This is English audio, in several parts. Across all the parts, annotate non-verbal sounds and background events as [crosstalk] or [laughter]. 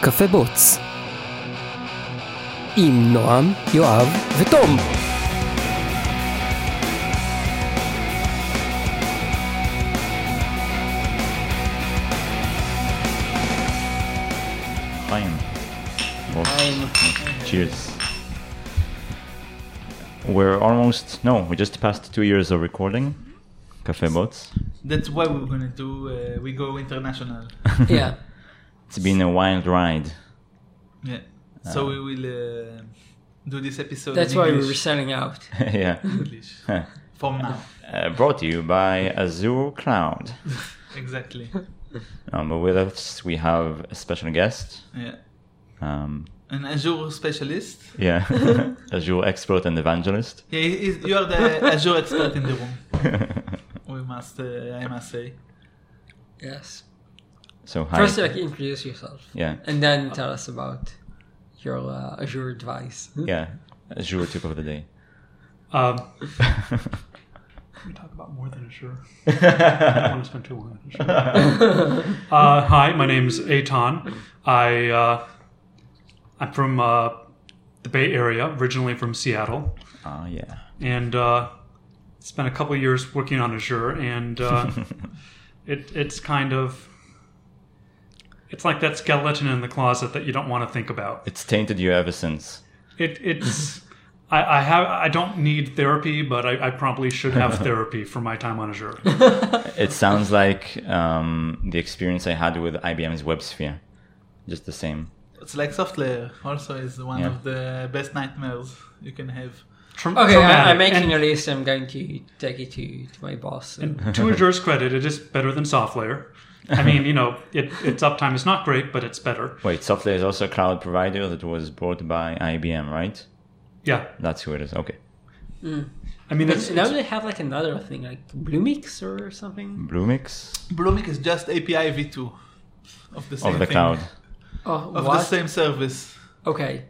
קפה בוץ. עם נועם, יואב ותום. Fine. Well, cheers. We're almost no, we just passed two years of recording. Cafe Boats. That's why we're gonna do. Uh, we go international. [laughs] Yeah. It's been a wild ride. Yeah. So we will uh, do this episode. That's in why we were selling out. [laughs] yeah. English. From now. Uh, brought to you by Azure Cloud. [laughs] Exactly. Um, but with us we have a special guest. Yeah. Um, An Azure specialist. yeah, [laughs] Azure expert and evangelist. Yeah, he you are the Azure expert in the room. We must. Uh, I must say. Yes. So hi. First, like introduce yourself, yeah, and then tell us about your uh, Azure advice. yeah, Azure tip of the day. Um, [laughs] we talk about more than Azure. [laughs] I don't want to spend too long on Azure. [laughs] uh, hi, my name's Aton. I uh, I'm from uh, the Bay Area, originally from Seattle, Ah, yeah. and uh, spent a couple years working on Azure, and uh, it it's kind of it's like that skeleton in the closet that you don't want to think about. It's tainted you ever since. It, it's I, I have I don't need therapy, but I, I probably should have [laughs] therapy for my time on Azure. [laughs] It sounds like um, the experience I had with IBM's WebSphere. Just the same. It's like software. Also, is one Yeah. of the best nightmares you can have. Tra- Okay, I, traumatic. I'm making And- a list. I'm going to take it to, to my boss. and- and to Azure's credit, it is better than SoftLayer. [laughs] I mean, you know, it, its uptime is not great, but it's better. Wait, SoftLayer is also a cloud provider that was bought by IBM, right? Yeah, That's who it is. Okay. Mm. I mean, it's, now it's they have like another thing, like Bluemix or something. Bluemix Bluemix is just API v2 of the same of the thing. cloud. Oh, Of what? the same service. Okay,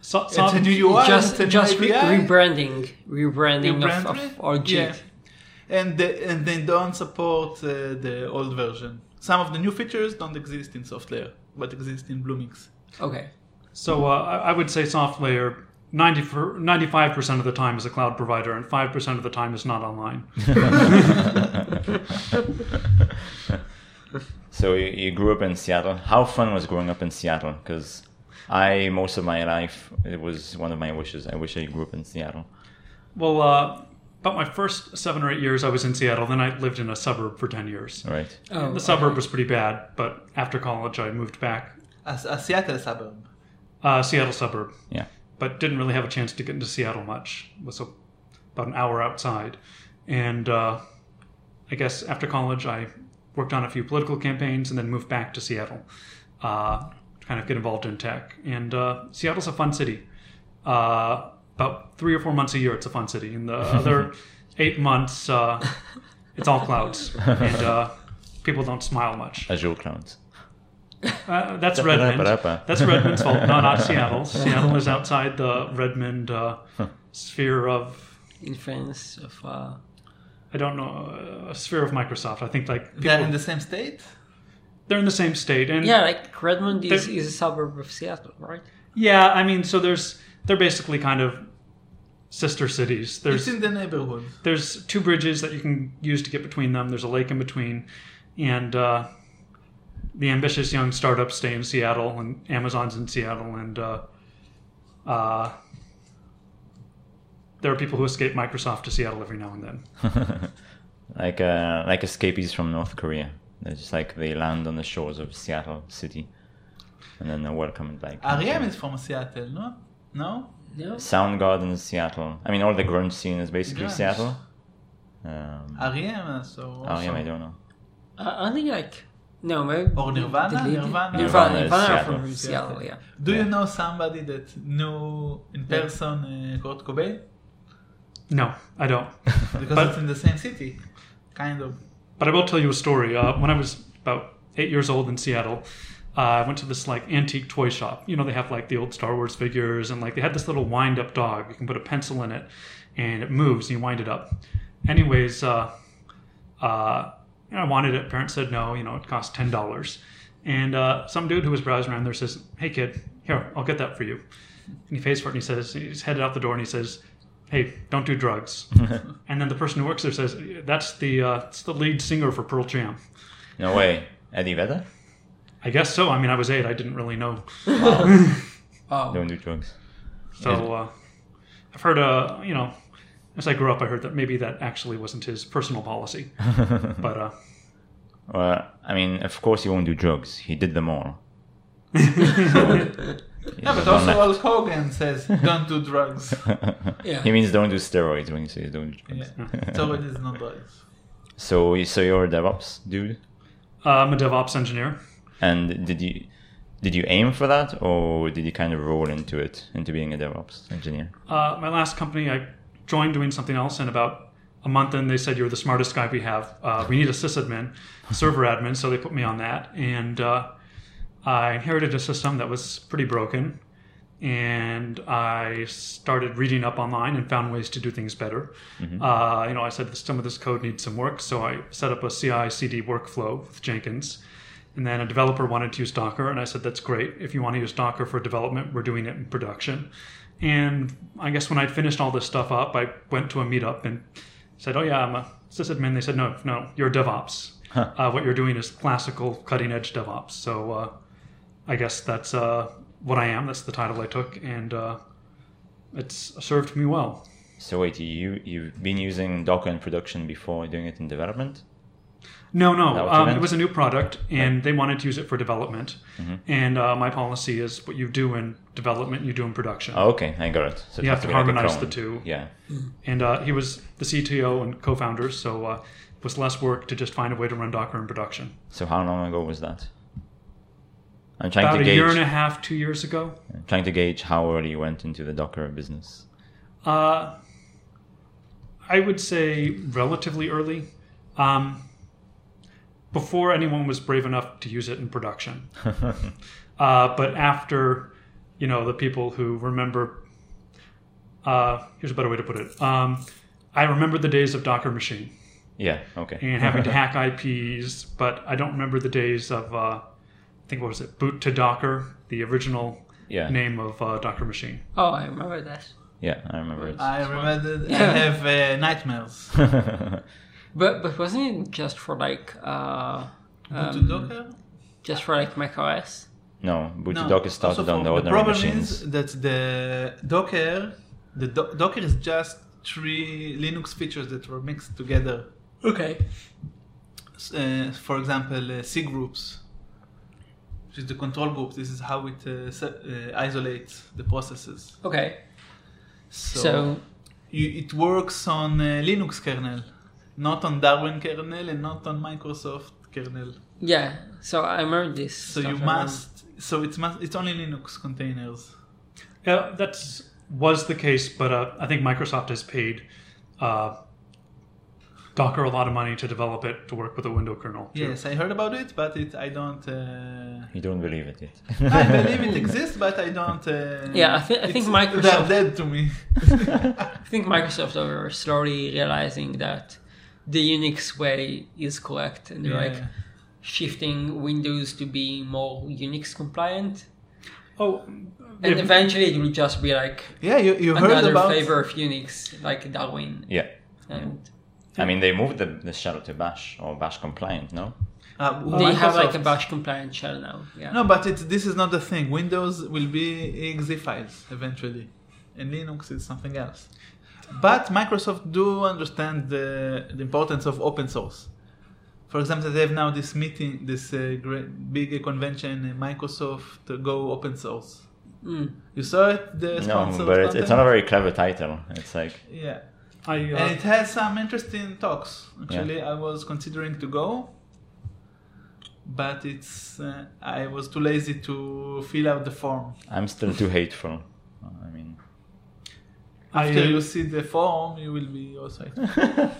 so, It's a new UI. just it's a new just re- API. rebranding, rebranding of, Rebranding? of our Git. Yeah. And they, and they don't support uh, the old version. Some of the new features don't exist in SoftLayer, but exist in Bluemix. Okay. so uh, I I would say SoftLayer 90 for, 95% of the time is a cloud provider, and 5% of the time is not online. [laughs] So you, you grew up in Seattle. How fun was growing up in Seattle? Because I, most of my life, it was one of my wishes. I wish I grew up in Seattle. Well, uh, about my first seven or eight years, I was in Seattle. Then I lived in a suburb for 10 years. Right. Oh, The suburb was pretty bad, but after college, I moved back. A, a Seattle suburb. Uh, Seattle suburb, Yeah. but didn't really have a chance to get into Seattle much. It was a, about an hour outside. And uh, I guess after college, I worked on a few political campaigns and then moved back to Seattle uh, to kind of get involved in tech. And uh, Seattle's a fun city. Uh, about three or four months a year, it's a fun city. And the other [laughs] eight months, uh, it's all clouds. And uh, people don't smile much. Azure clouds. Uh, that's Redmond. That's Redmond's fault. No, not Seattle. Seattle is outside the Redmond uh, sphere of influence of uh, I don't know uh, sphere of Microsoft. I think like They're in the same state? they're in the same state. And yeah, like Redmond is, There- is a suburb of Seattle, right? yeah, I mean, so there's they're basically kind of sister cities. There's it's in the neighborhood. there's two bridges that you can use to get between them. There's a lake in between, and uh, the ambitious young startups stay in Seattle, and Amazon's in Seattle, and uh, uh, there are people who escape Microsoft to Seattle every now and then. [laughs] like uh, like escapees from North Korea. They're just like they land on the shores of Seattle City, and then they're welcomed like Ariam is from Seattle, no? No? No. Soundgarden is Seattle. I mean, all the grunge scene is basically Grunge. Seattle. Um, Ariam, so. oh yeah, I don't know. Uh, I think like no, maybe Or Nirvana? the lead- Nirvana? Nirvana, Nirvana Nirvana are Seattle. from Seattle. Yeah. Do Yeah. you know somebody that knew in Yeah. person uh, Kurt Cobain? No, I don't. [laughs] Because But- it's in the same city. Kind of. But I will tell you a story. Uh, when I was about eight years old in Seattle, uh, I went to this like antique toy shop. You know, they have like the old Star Wars figures, and like they had this little wind up dog. You can put a pencil in it, and it moves, and you wind it up. Anyways, uh, uh, I wanted it. Parents said no. You know, it cost ten dollars, And uh, some dude who was browsing around there says, "Hey kid, here, I'll get that for you." And he pays for it and he says, he's headed out the door and he says, "Hey, don't do drugs." [laughs] and then the person who works there says, "That's the uh, that's the lead singer for Pearl Jam." No way. Eddie Vedder? I guess so. I mean, I was eight. I didn't really know. Oh, Don't do drugs. So uh, I've heard, uh, you know, as I grew up, I heard that maybe that actually wasn't his personal policy. [laughs] but uh, Well, I mean, of course he won't do drugs. He did them all. [laughs] Yeah, but also Hulk Hogan says don't do drugs. [laughs] yeah. He means don't do steroids when he says don't do drugs. Yeah. Steroids is not drugs. So, so you're a DevOps dude, uh, I'm a DevOps engineer. And did you did you aim for that, or did you kind of roll into it, into being a DevOps engineer? Uh, my last company, I joined doing something else, and about a month in, they said, You're the smartest guy we have. Uh, we need a sysadmin, server admin. So they put me on that. And uh, I inherited a system that was pretty broken. And I started reading up online and found ways to do things better. Uh, you know, I said some of this code needs some work. So I set up a CI CD workflow with Jenkins. And then a developer wanted to use Docker, and I said, "That's great. If you want to use Docker for development, we're doing it in production." And I guess when I'd finished all this stuff up, I went to a meetup and said, "Oh yeah, I'm a sysadmin." They said, "No, no, you're DevOps. Uh, what you're doing is classical, cutting edge DevOps." So uh, I guess that's uh, what I am. That's the title I took, and uh, it's served me well. So wait, you you've been using Docker in production before doing it in development? No, no. Um, it was a new product, and they wanted to use it for development. Mm-hmm. And uh, my policy is what you do in development, you do in production. Oh, okay, I got it. So You have to be like harmonize the two. Yeah. And uh, he was the CTO and co-founder, so uh, it was less work to just find a way to run Docker in production. So how long ago was that? I'm trying About to a gauge. year and a half, two years ago. trying to gauge how early you went into the Docker business. Uh, I would say relatively early, um, before anyone was brave enough to use it in production. [laughs] uh, but after, you know, the people who remember. Uh, here's a better way to put it. Um, I remember the days of Docker Machine Yeah. Okay. and having to [laughs] hack IPs, but I don't remember the days of. Uh, I think what was it? Boot2Docker, the original Yeah. name of uh, Docker Machine. Oh, I remember that. Yeah, I remember it. I remember [laughs] I have uh, nightmares. But but wasn't it just for like uh um, just for like macOS? no, Boot to No, Docker also started for- on the the ordinary problem machines. is that the Docker, the do- Docker is just three Linux features that were mixed together. Okay. Uh, for example, uh, cgroups, which is the control group. This is how it uh, se- uh, isolates the processes. Okay. So, So, you, it works on uh, Linux kernel, not on Darwin kernel and not on Microsoft kernel. yeah. So I remember this. So you must. So it's must. It's only Linux containers. Yeah, that was the case, but uh, I think Microsoft has paid uh, Docker a lot of money to develop it to work with a window kernel. too. Yes, I heard about it, but it I don't. Uh, You don't believe it yet. [laughs] I believe it [laughs] exists, but I don't. Uh, Yeah, I thi- I think Microsoft- They're dead to me. [laughs] I think Microsoft are slowly realizing that the Unix way is correct, and they're like shifting Windows to be more Unix compliant. Oh, And if- eventually, it will just be like Yeah, you, you heard another about. flavor of Unix, like Darwin. yeah. And I mean, they moved the, the shell to Bash or Bash compliant, no? Uh, they have like a bash compliant shell now. Yeah. No, but it's, this is not the thing. Windows will be exe files eventually, and Linux is something else. But Microsoft do understand the, the importance of open source. For example, they have now this meeting, this uh, great, big convention, uh, Microsoft to go open source. Mm. You saw it, the No, but it's, it's not a very clever title. It's like, Yeah, I, uh, and it has some interesting talks. Actually, I was considering to go, but it's uh, I was too lazy to fill out the form. I'm still too hateful. I mean, I, After uh, you see the form, you will be also. [laughs]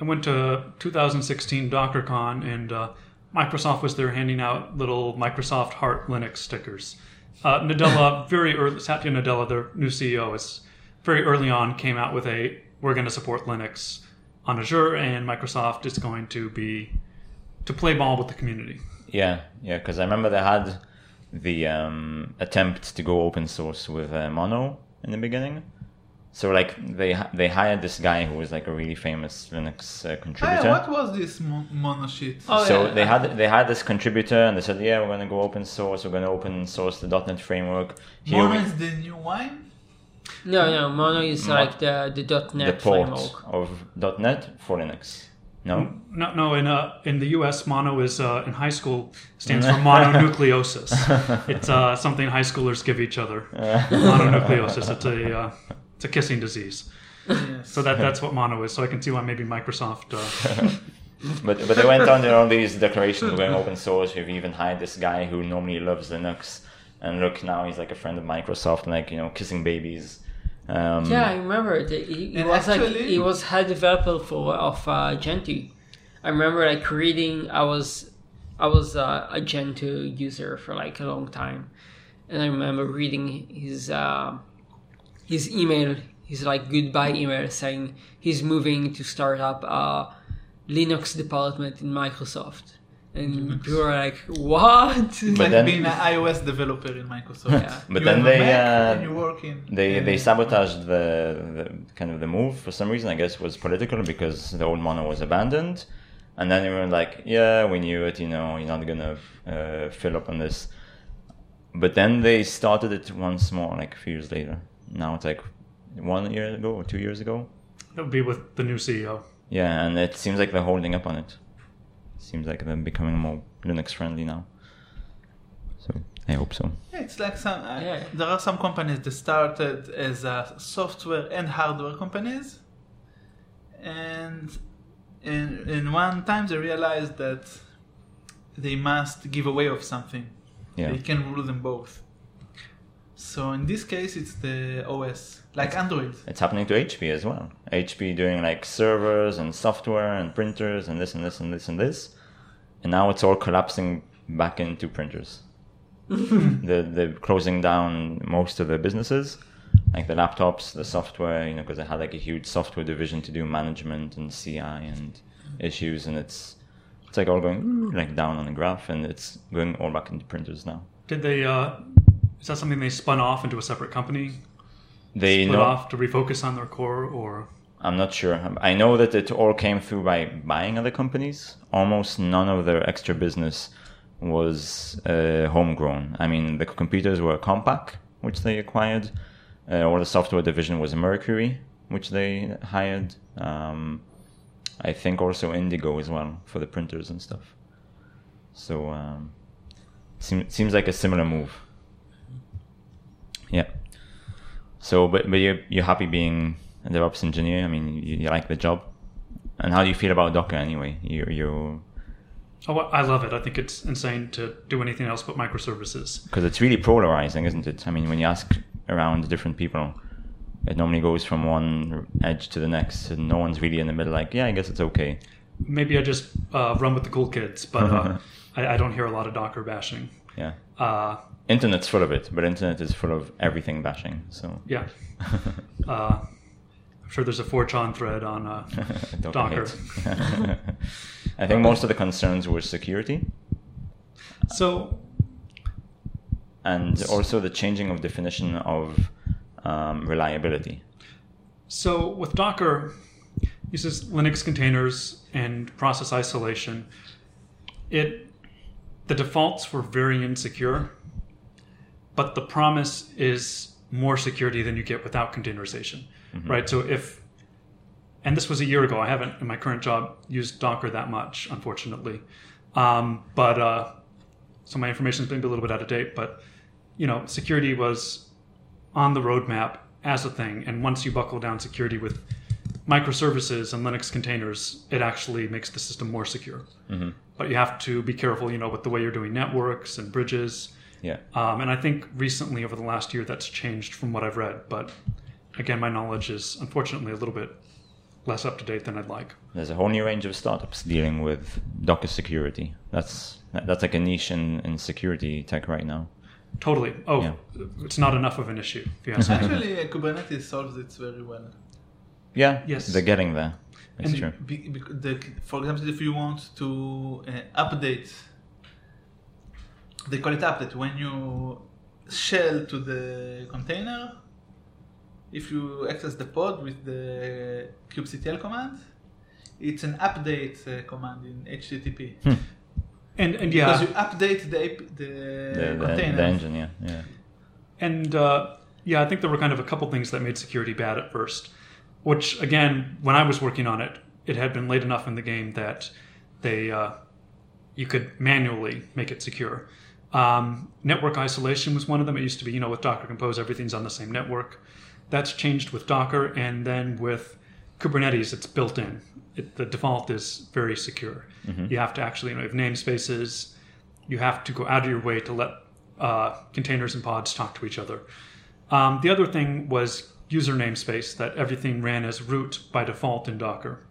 I went to 2016 DockerCon and uh, Microsoft was there handing out little Microsoft Heart Linux stickers. Uh, Nadella, [laughs] very early, Satya Nadella, their new CEO, is very early on came out with a we're going to support Linux on Azure and Microsoft is going to be to play ball with the community. Yeah, yeah, because I remember they had the um, attempt to go open source with uh, Mono in the beginning. So like they they hired this guy who was like a really famous Linux uh, Hey, contributor. what was this mon- mono shit? Oh, so yeah. they had they had this contributor and they said, yeah, we're gonna go open source. We're gonna open source the .NET framework. Here mono we- is the new wine? No, no, Mono is Mo- like the the the .NET port framework. of .NET for Linux. No, No, no. In uh, in the U.S., mono is uh, in high school stands for mononucleosis. [laughs] it's uh, something high schoolers give each other. [laughs] mononucleosis. It's a uh, it's a kissing disease. Yes. So that that's what mono is. So I can see why maybe Microsoft. Uh, [laughs] but but they went on there all these declarations going open source. We've even hired this guy who normally loves Linux, and look now he's like a friend of Microsoft, like you know kissing babies. Um, Yeah, I remember it. He, he And was like he was head developer for of uh, Gentoo. I remember like reading. I was I was uh, a Gentoo user for like a long time, and I remember reading his uh, his email, his like goodbye email saying he's moving to start up a Linux department in Microsoft, and people are like, "What?" It's [laughs] But like then- being an iOS developer in Microsoft. Yeah. But You then they, uh, and you work in. They in- they sabotaged the, the kind of the move for some reason. I guess it was political because the old mono was abandoned, and then they were like, "Yeah, we knew it. You know, you're not gonna uh, fill up on this." But then they started it once more, like a few years later. Now it's like one year ago or two years ago. that would be with the new CEO. Yeah, and it seems like they're holding up on it. Seems like they're becoming more Linux friendly now. So I hope so. Yeah, it's like some. Uh, Yeah. There are some companies that started as uh, software and hardware companies, and in in one time they realized that they must give away of something. Yeah. They can rule them both. So in this case, it's the OS, like Android. It's happening to HP as well. HP doing like servers and software and printers and this and this and this and this. And now it's all collapsing back into printers. [laughs] they're, they're closing down most of their businesses, like the laptops, the software, you know, because they had like a huge software division to do management and CI and issues. And it's, it's like all going like down on the graph and it's going all back into printers now. Did they? Uh, is that something they spun off into a separate company? They Split know, off to refocus on their core, or I'm not sure. I know that it all came through by buying other companies. Almost none of their extra business was uh, homegrown. I mean, the computers were Compaq, which they acquired. Uh, or the software division was Mercury, which they hired. Um, I think also Indigo as well for the printers and stuff. So um, seem, seems like a similar move. Yeah. So, but but you're you're happy being a DevOps engineer. I mean, you, you like the job. And how do you feel about Docker anyway? You you oh, I love it. I think it's insane to do anything else but microservices. because it's really polarizing, isn't it? I mean, when you ask around different people, it normally goes from one edge to the next, and no one's really in the middle. Like, yeah, I guess it's okay. Maybe I just uh, run with the cool kids, but uh, [laughs] I, I don't hear a lot of Docker bashing. Yeah, Uh, internet's full of it, but internet is full of everything bashing. So yeah, [laughs] uh, I'm sure there's a 4chan thread on. Uh, [laughs] Docker. [laughs] I think most of the concerns were security. so and also the changing of definition of um, reliability. So with Docker, uses Linux containers and process isolation. It the defaults were very insecure, but the promise is more security than you get without containerization, right? So if and this was a year ago. I haven't in my current job used Docker that much, unfortunately, um, but uh, so my information is maybe a little bit out of date. But you know, security was on the roadmap as a thing. And once you buckle down security with microservices and Linux containers, it actually makes the system more secure. Mm-hmm. But you have to be careful, you know, with the way you're doing networks and bridges. Yeah, Um, and I think recently, over the last year, that's changed from what I've read. But again, my knowledge is unfortunately a little bit less up to date than I'd like. there's a whole new range of startups dealing with Docker security. That's that's like a niche in, in security tech right now. Totally. Oh, Yeah. it's not enough of an issue. If you ask. Actually, uh, Kubernetes solves it very well. Yeah, Yes. they're getting there. It's And true. Be, be, the, for example, if you want to uh, update they call it update when you shell to the container. If you access the pod with the kubectl command, it's an update uh, command in HTTP. And and Because you update the, AP, the, The, the, container. the engine, yeah, yeah. and uh, yeah, I think there were kind of a couple things that made security bad at first. Which again, when I was working on it, it had been late enough in the game that they uh, you could manually make it secure. Um, network isolation was one of them. It used to be, you know, with Docker Compose, everything's on the same network. That's changed with Docker, and then with Kubernetes, it's built in. It, the default is very secure. You have to actually, you know, have namespaces. You have to go out of your way to let uh, containers and pods talk to each other. Um, the other thing was user namespace, that everything ran as root by default in Docker.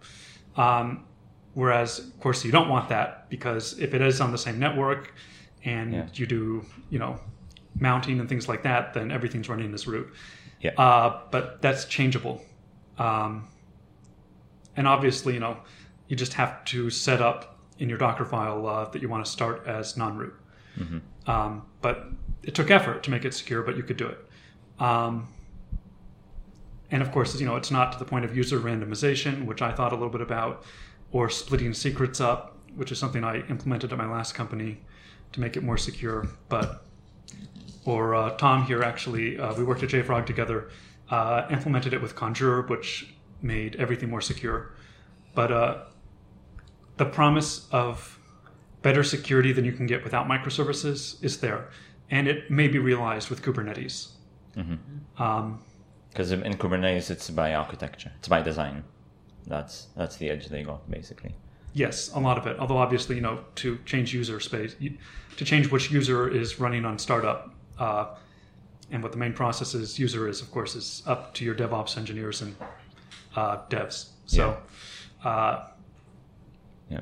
Um, whereas, of course, you don't want that because if it is on the same network and Yeah. you do, you know, mounting and things like that, then everything's running as root. Yeah. Uh, but that's changeable. Um, and obviously, you know, you just have to set up in your Docker file uh, that you want to start as non-root. Um, but it took effort to make it secure, but you could do it. Um, and of course, you know, it's not to the point of user randomization, which I thought a little bit about, or splitting secrets up, which is something I implemented at my last company to make it more secure. But or uh, Tom here actually, uh, we worked at JFrog together, uh, implemented it with Conjur, which made everything more secure. But uh, the promise of better security than you can get without microservices is there, and it may be realized with Kubernetes. Um, Because in Kubernetes, it's by architecture, it's by design. That's that's the edge they got basically. Yes, a lot of it. Although obviously, you know, to change user space, to change which user is running on startup, uh, and what the main process is, user is, of course, is up to your DevOps engineers and uh, devs. So, uh, Yeah.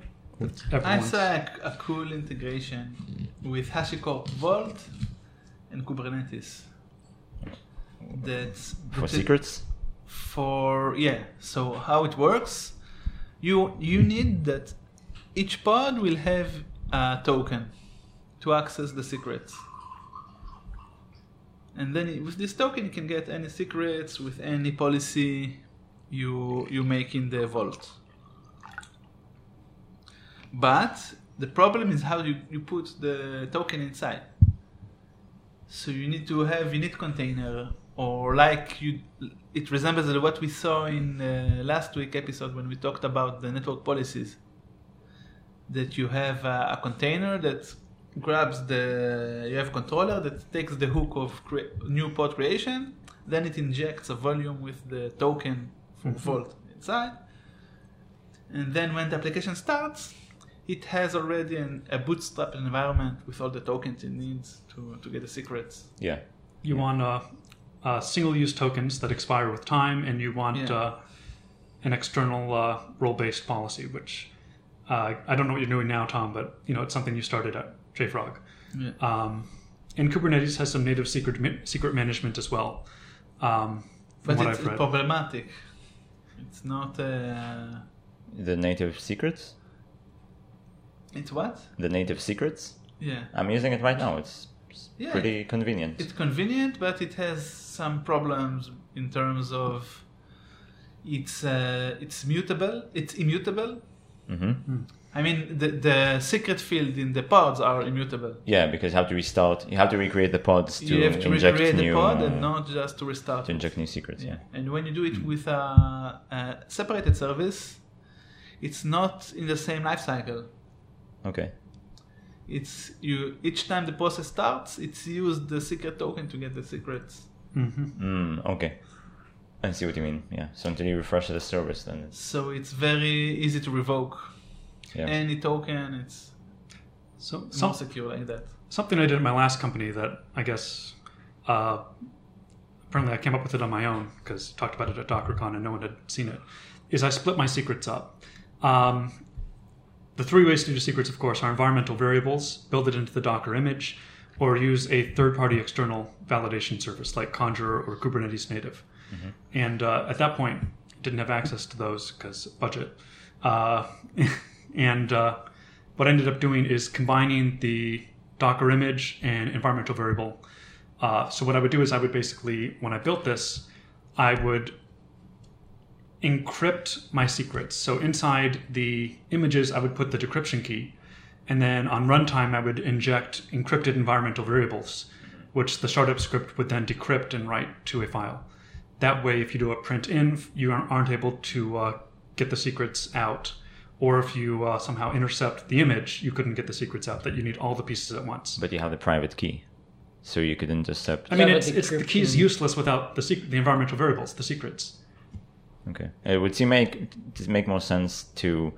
I saw a, a cool integration with HashiCorp Vault and Kubernetes. That's For secrets, For yeah, so how it works? You you need that each pod will have a token to access the secrets. And then with this token, you can get any secrets with any policy you you make in the vault. But the problem is how you, you put the token inside. So you need to have init container, or like you, it resembles what we saw in uh, last week episode when we talked about the network policies. That you have a, a container that grabs the, you have a controller that takes the hook of cre- new pod creation, then it injects a volume with the token from Vault inside, and then when the application starts, it has already an, a bootstrap environment with all the tokens it needs to, to get the secrets. yeah, you want uh, uh, single-use tokens that expire with time, and you want Yeah. uh, an external uh, role-based policy, which uh, I don't know what you're doing now, Tom, but you know it's something you started at JFrog. Yeah. Um, and Kubernetes has some native secret ma- secret management as well. Um, from But what it's I've read. problematic. It's not. Uh, the native secrets, it's what? the native secrets. Yeah. I'm using it right now. It's it's Yeah. pretty convenient. It's convenient, but it has some problems in terms of it's uh, it's mutable. It's immutable. hmm I mean, the the secret field in the pods are immutable. Yeah, because you have to restart. You have to recreate the pods to you have to inject recreate the pod uh, and not just to restart. to it. inject new secrets. Yeah. And when you do it with a, a separated service, it's not in the same life cycle. Okay. It's you each time the process starts, it's used the secret token to get the secrets. Mhm. Mm, okay. I see what you mean. Yeah. So until you refresh the service, then it's So it's very easy to revoke yeah. any token. It's So more some, secure like that. something I did at my last company that I guess uh, apparently I came up with it on my own because talked about it at DockerCon and no one had seen it. Is I split my secrets up. Um, the three ways to do secrets, of course, are environmental variables, build it into the Docker image, or use a third-party external validation service like Conjur or Kubernetes Native. And uh, at that point, didn't have access to those because budget. Uh, [laughs] and uh, what I ended up doing is combining the Docker image and environmental variable. Uh, so what I would do is I would basically, when I built this, I would encrypt my secrets. So inside the images, I would put the decryption key, and then on runtime, I would inject encrypted environmental variables, which the startup script would then decrypt and write to a file. That way, if you do a printenv, you aren't aren't able to uh, get the secrets out. Or if you uh, somehow intercept the image, you couldn't get the secrets out. That you need all the pieces at once. But you have the private key, so you could intercept. I mean, Yeah, it's, but it's the key is useless without the sec- the environmental variables, the secrets. Okay, it would seem make to make more sense to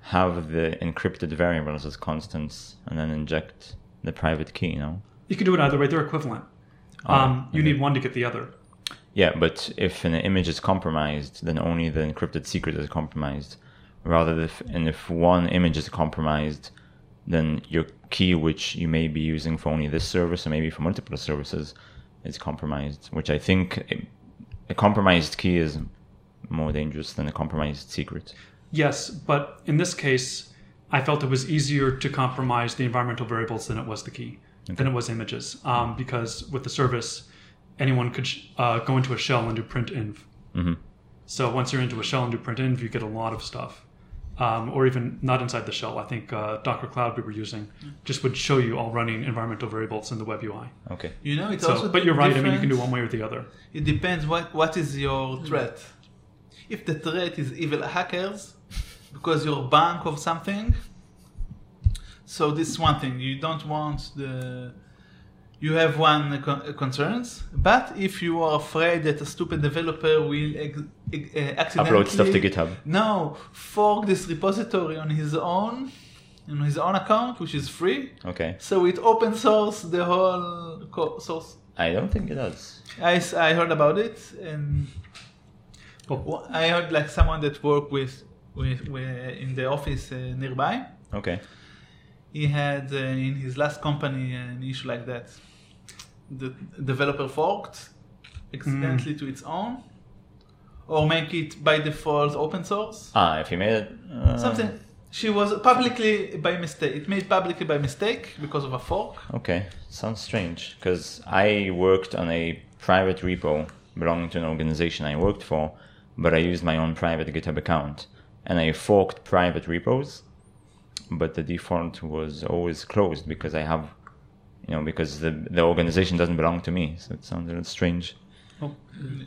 have the encrypted variables as constants and then inject the private key. You know. You can do it either way; they're equivalent. Oh, um, you need one to get the other. Yeah, but if an image is compromised, then only the encrypted secret is compromised. Rather, if, and if one image is compromised, then your key, which you may be using for only this service or maybe for multiple services, is compromised. Which I think a, a compromised key is more dangerous than a compromised secret. Yes, but in this case, I felt it was easier to compromise the environmental variables than it was the key, than it was images, um, because with the service, anyone could sh- uh, go into a shell and do printenv. hmm So once you're into a shell and do printenv, you get a lot of stuff. Um, or even not inside the shell. I think uh, Docker Cloud we were using just would show you all running environmental variables in the web UI. Okay. You know, it's So, also but you're right. I mean, you can do one way or the other. It depends what what is your threat. If the threat is evil hackers, because you're bank of something, so this is one thing you don't want the. You have one con- concerns, but if you are afraid that a stupid developer will ex- ex- accidentally Upload stuff to GitHub. no fork this repository on his own, on his own account, which is free, Okay. so it open source the whole co- source I don't think it does. i, I heard about it and I heard like someone that worked with, with, with in the office uh, nearby. Okay. He had uh, in his last company an issue like that. The developer forked accidentally to its own, or make it by default open source. Ah, if you made it. Uh, Something. She was publicly by mistake. It made publicly by mistake because of a fork. Okay, sounds strange because I worked on a private repo belonging to an organization I worked for, but I used my own private GitHub account and I forked private repos, but the default was always closed because I have, you know, because the the organization doesn't belong to me. So it sounds a little strange. Well,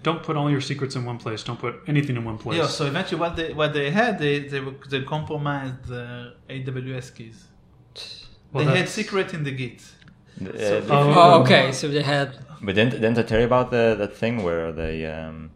don't put all your secrets in one place. Don't put anything in one place. Yeah. So eventually, what they what they had, they they, were- they compromised the AWS keys. Well, they had that's- secret in the Git. Uh, if Oh. Oh, okay. So they had. But didn't, didn't I tell you about the that thing where they um,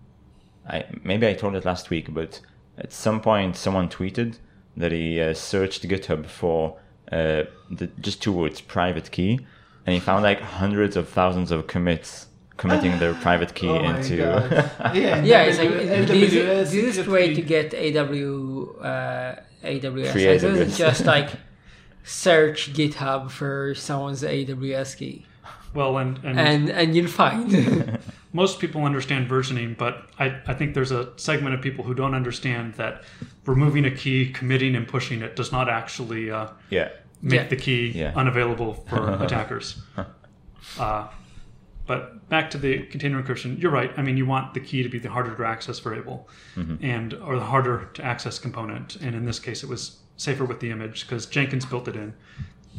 I maybe I told it last week, but at some point someone tweeted that he uh, searched GitHub for uh, the, just two words private key, and he found like hundreds of thousands of commits committing their private key [laughs] Oh into. God. [laughs] yeah, and Yeah, it's like AWS the easy- the easiest secret way to get AW, uh, AWS Free access AWS. is just like [laughs] search GitHub for someone's AWS key, well, and, and and and you'll find. Most people understand versioning, but I, I think there's a segment of people who don't understand that removing a key, committing, and pushing it does not actually uh, yeah, make Yeah. the key Yeah. unavailable for [laughs] attackers. Uh, but back to the container encryption, you're right. I mean, you want the key to be the harder to access variable, and or the harder to access component. And in this case, it was safer with the image because Jenkins built it in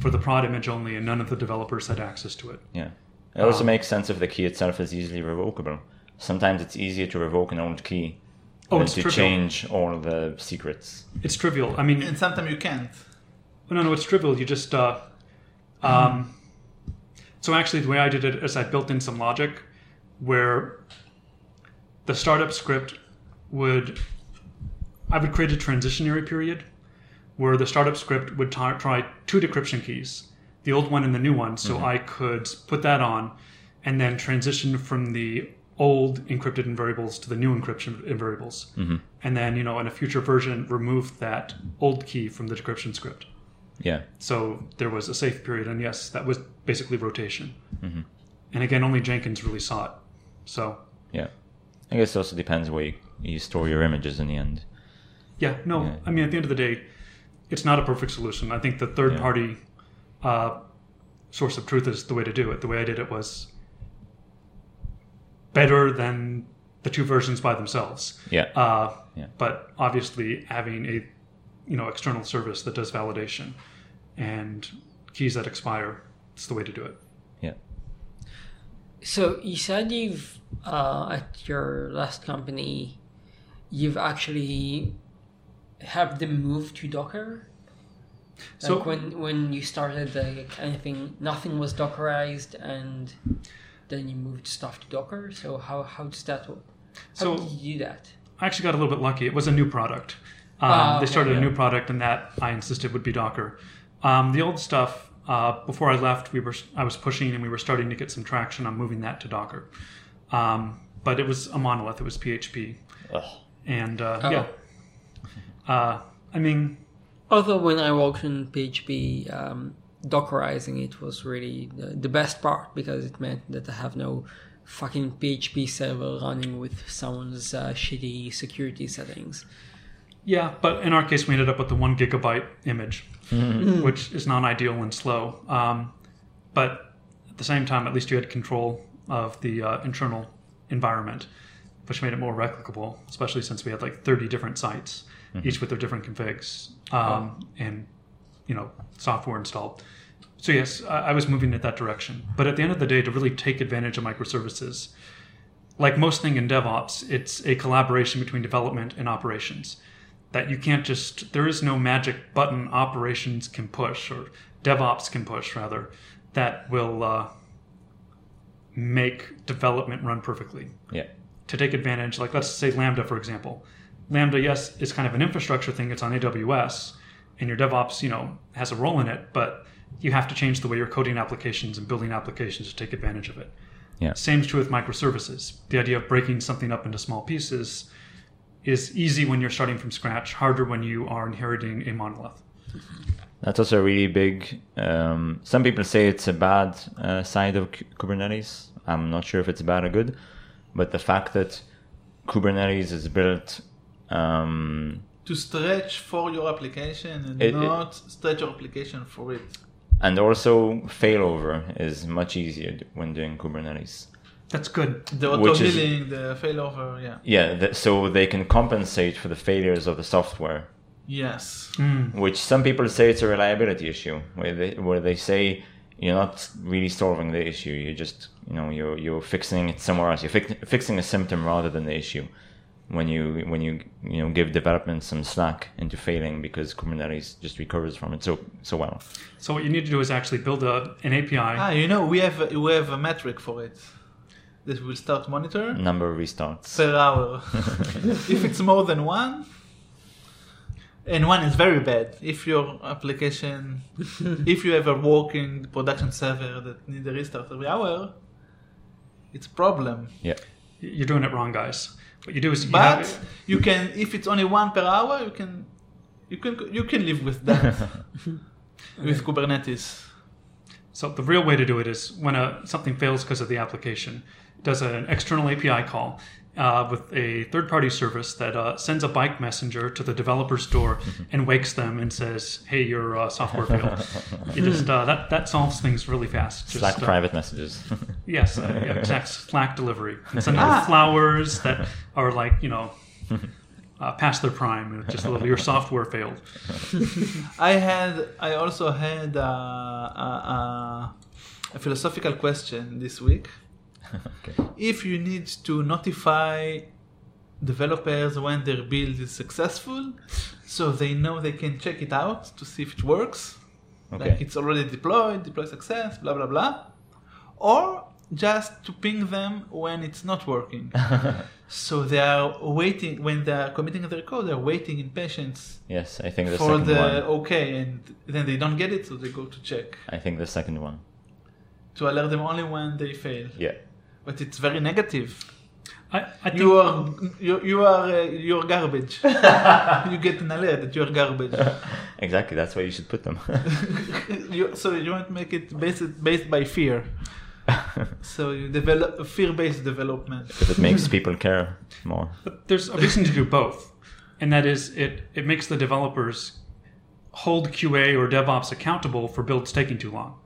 for the prod image only, and none of the developers had access to it. yeah. It also Um, makes sense if the key itself is easily revocable. Sometimes it's easier to revoke an old key Oh, than to trivial. change all the secrets. It's trivial. I mean, And sometimes you can't. No, no, it's trivial. You just, uh, um, so actually, the way I did it is I built in some logic where the startup script would, I would create a transitionary period where the startup script would ta- try two decryption keys, the old one and the new one, so I could put that on and then transition from the old encrypted in variables to the new encryption in variables. And then, you know, in a future version, remove that old key from the decryption script. Yeah. So there was a safe period, and yes, that was basically rotation. Mm-hmm. And again, only Jenkins really saw it. So Yeah. I guess it also depends where you, you store your images in the end. yeah, no, Yeah. I mean at the end of the day, it's not a perfect solution. I think the third Yeah. party uh, source of truth is the way to do it. The way I did it was better than the two versions by themselves. Yeah. Uh, Yeah. But obviously, having a you know external service that does validation and keys that expire, it's the way to do it. Yeah. So you said you've uh, at your last company, you've actually have them move to Docker. Like So- when when you started, like anything, nothing was Dockerized, and then you moved stuff to Docker. So how how does that work? How So- did you do that? I actually got a little bit lucky. It was a new product. Um, Ah, they started yeah. a new product, and that I insisted would be Docker. Um, the old stuff, uh, before I left, we were I was pushing, and we were starting to get some traction on moving that to Docker. Um, but it was a monolith. It was PHP, Ugh. and uh, Oh. yeah. Uh, I mean, Although when I worked in PHP, um, Dockerizing it was really the, the best part because it meant that I have no fucking PHP server running with someone's uh, shitty security settings. Yeah, but in our case, we ended up with the one gigabyte image, which is non-ideal and slow. Um, but at the same time, at least you had control of the uh, internal environment, which made it more replicable, especially since we had like 30 different sites, each with their different configs um, and you know software installed. So yes, I, I was moving in that direction. But at the end of the day, to really take advantage of microservices, like most thing in DevOps, it's a collaboration between development and operations. That you can't just there is no magic button operations can push or DevOps can push rather that will uh, make development run perfectly. Yeah. To take advantage, like let's say Lambda for example. Lambda, yes, is kind of an infrastructure thing. It's on AWS, and your DevOps, you know, has a role in it, but you have to change the way you're coding applications and building applications to take advantage of it. Yeah. Same is true with microservices. The idea of breaking something up into small pieces is easy when you're starting from scratch, harder when you are inheriting a monolith. That's also really big. Um, some people say it's a bad uh, side of Kubernetes. I'm not sure if it's bad or good, but the fact that Kubernetes is built, um, To stretch for your application and It- it- not stretch your application for it. and also failover is much easier when doing Kubernetes. That's good. The auto Which is- healing, the failover, yeah. Yeah, th- so they can compensate for the failures of the software, Yes. which some people say it's a reliability issue, where they where they say you're not really solving the issue. You're just you know you're you're fixing it somewhere else. You're fix, fixing a symptom rather than the issue. When you when you you know give development some slack into failing because Kubernetes just recovers from it so so well. So what you need to do is actually build a, an API. Ah, you know, we have we have a metric for it. That will start monitor Number of restarts. per hour. [laughs] if it's more than one, and one is very bad. If your application, [laughs] if you have a working production server that needs a restart every hour, it's a problem. Yeah. You're doing it wrong, guys. What you do is you But have, you can, if it's only one per hour, you can, you can, you can live with that. [laughs] With Kubernetes. So the real way to do it is when a, something fails because of the application, does an external API call uh, with a third-party service that uh, sends a bike messenger to the developer's door and wakes them and says, "Hey, your uh, software failed." [laughs] you just uh, that that solves things really fast. Just, Slack uh, private messages. [laughs] Yes, uh, yeah, exact Slack delivery. Send them Ah. flowers that [laughs] are like you know. Uh, past their prime, just a little. Your software failed. I had, I also had uh, a, a, a philosophical question this week. Okay. If you need to notify developers when their build is successful, so they know they can check it out to see if it works, Okay. like it's already deployed, deploy success, blah blah blah, or just to ping them when it's not working. [laughs] so they are waiting when they are committing their code. They are waiting in patience yes, I think the for second the one. okay, and then they don't get it, so they go to check I think the second one. to alert them only when they fail. Yeah. But it's very negative. I, I You are you, you are uh, you're garbage. [laughs] you get an alert that you're garbage. [laughs] exactly. That's why you should put them. [laughs] you, so you want to make it based based by fear. So you develop fear-based development. if it makes people care more. But there's a reason to do both, and that is it it makes the developers hold QA or DevOps accountable for builds taking too long.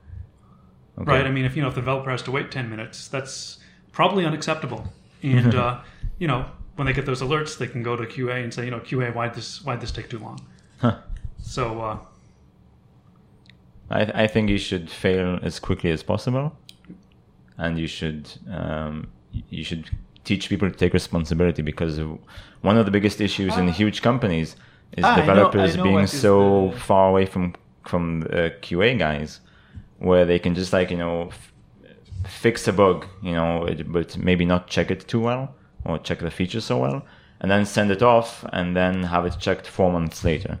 Okay. right? I mean, if you know if the developer has to wait ten minutes, that's probably unacceptable. And [laughs] uh, you know, when they get those alerts, they can go to QA and say, you know, QA, why this why this take too long? Huh. So uh, I, I think you should fail as quickly as possible, and you should um, you should teach people to take responsibility because one of the biggest issues in huge companies is Ah, I know- developers I know being so the- far away from from uh, QA guys, where they can just like you know fix a bug, you know, it- but maybe not check it too well or check the feature so well, and then send it off and then have it checked four months later.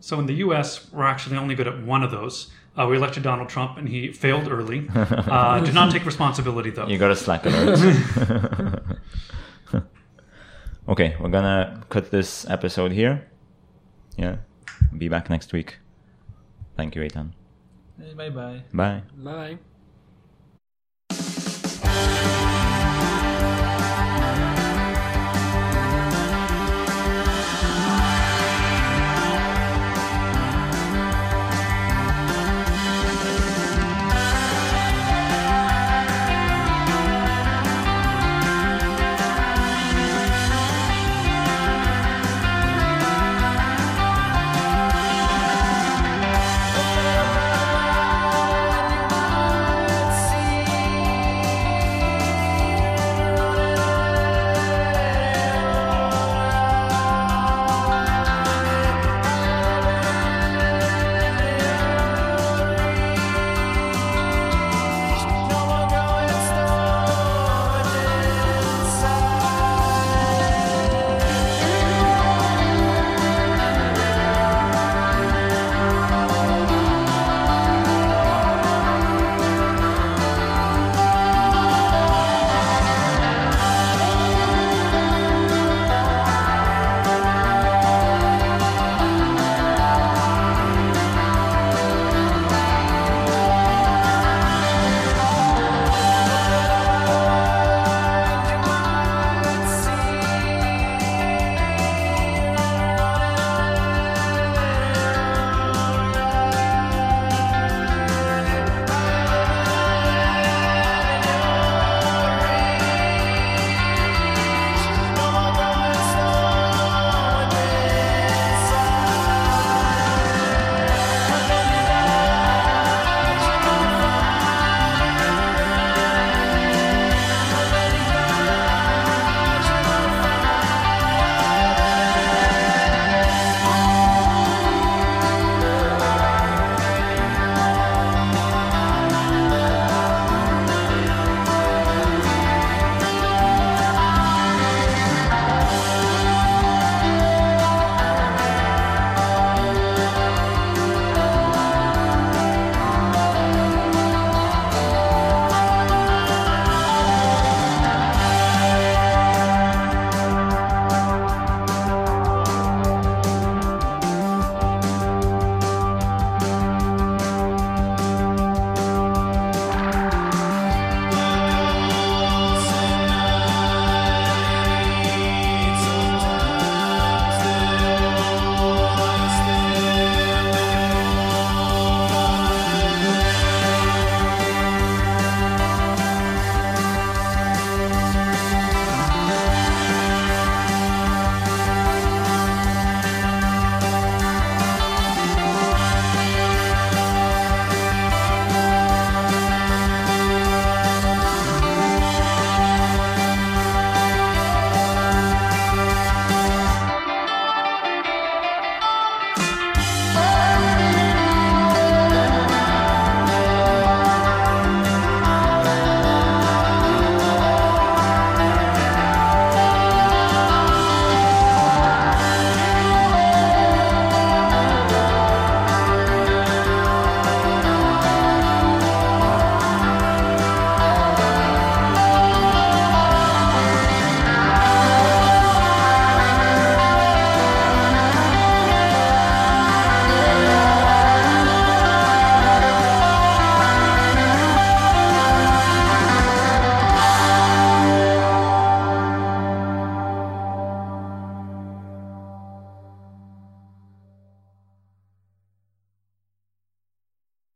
So in the U.S., we're actually only good at one of those. Uh, we elected Donald Trump, and he failed early. [laughs] Uh, do not take responsibility, though. You got a Slack alert. [laughs] [laughs] okay, we're gonna cut this episode here. Yeah, be back next week. Thank you, Eitan. Bye bye. Bye. Bye.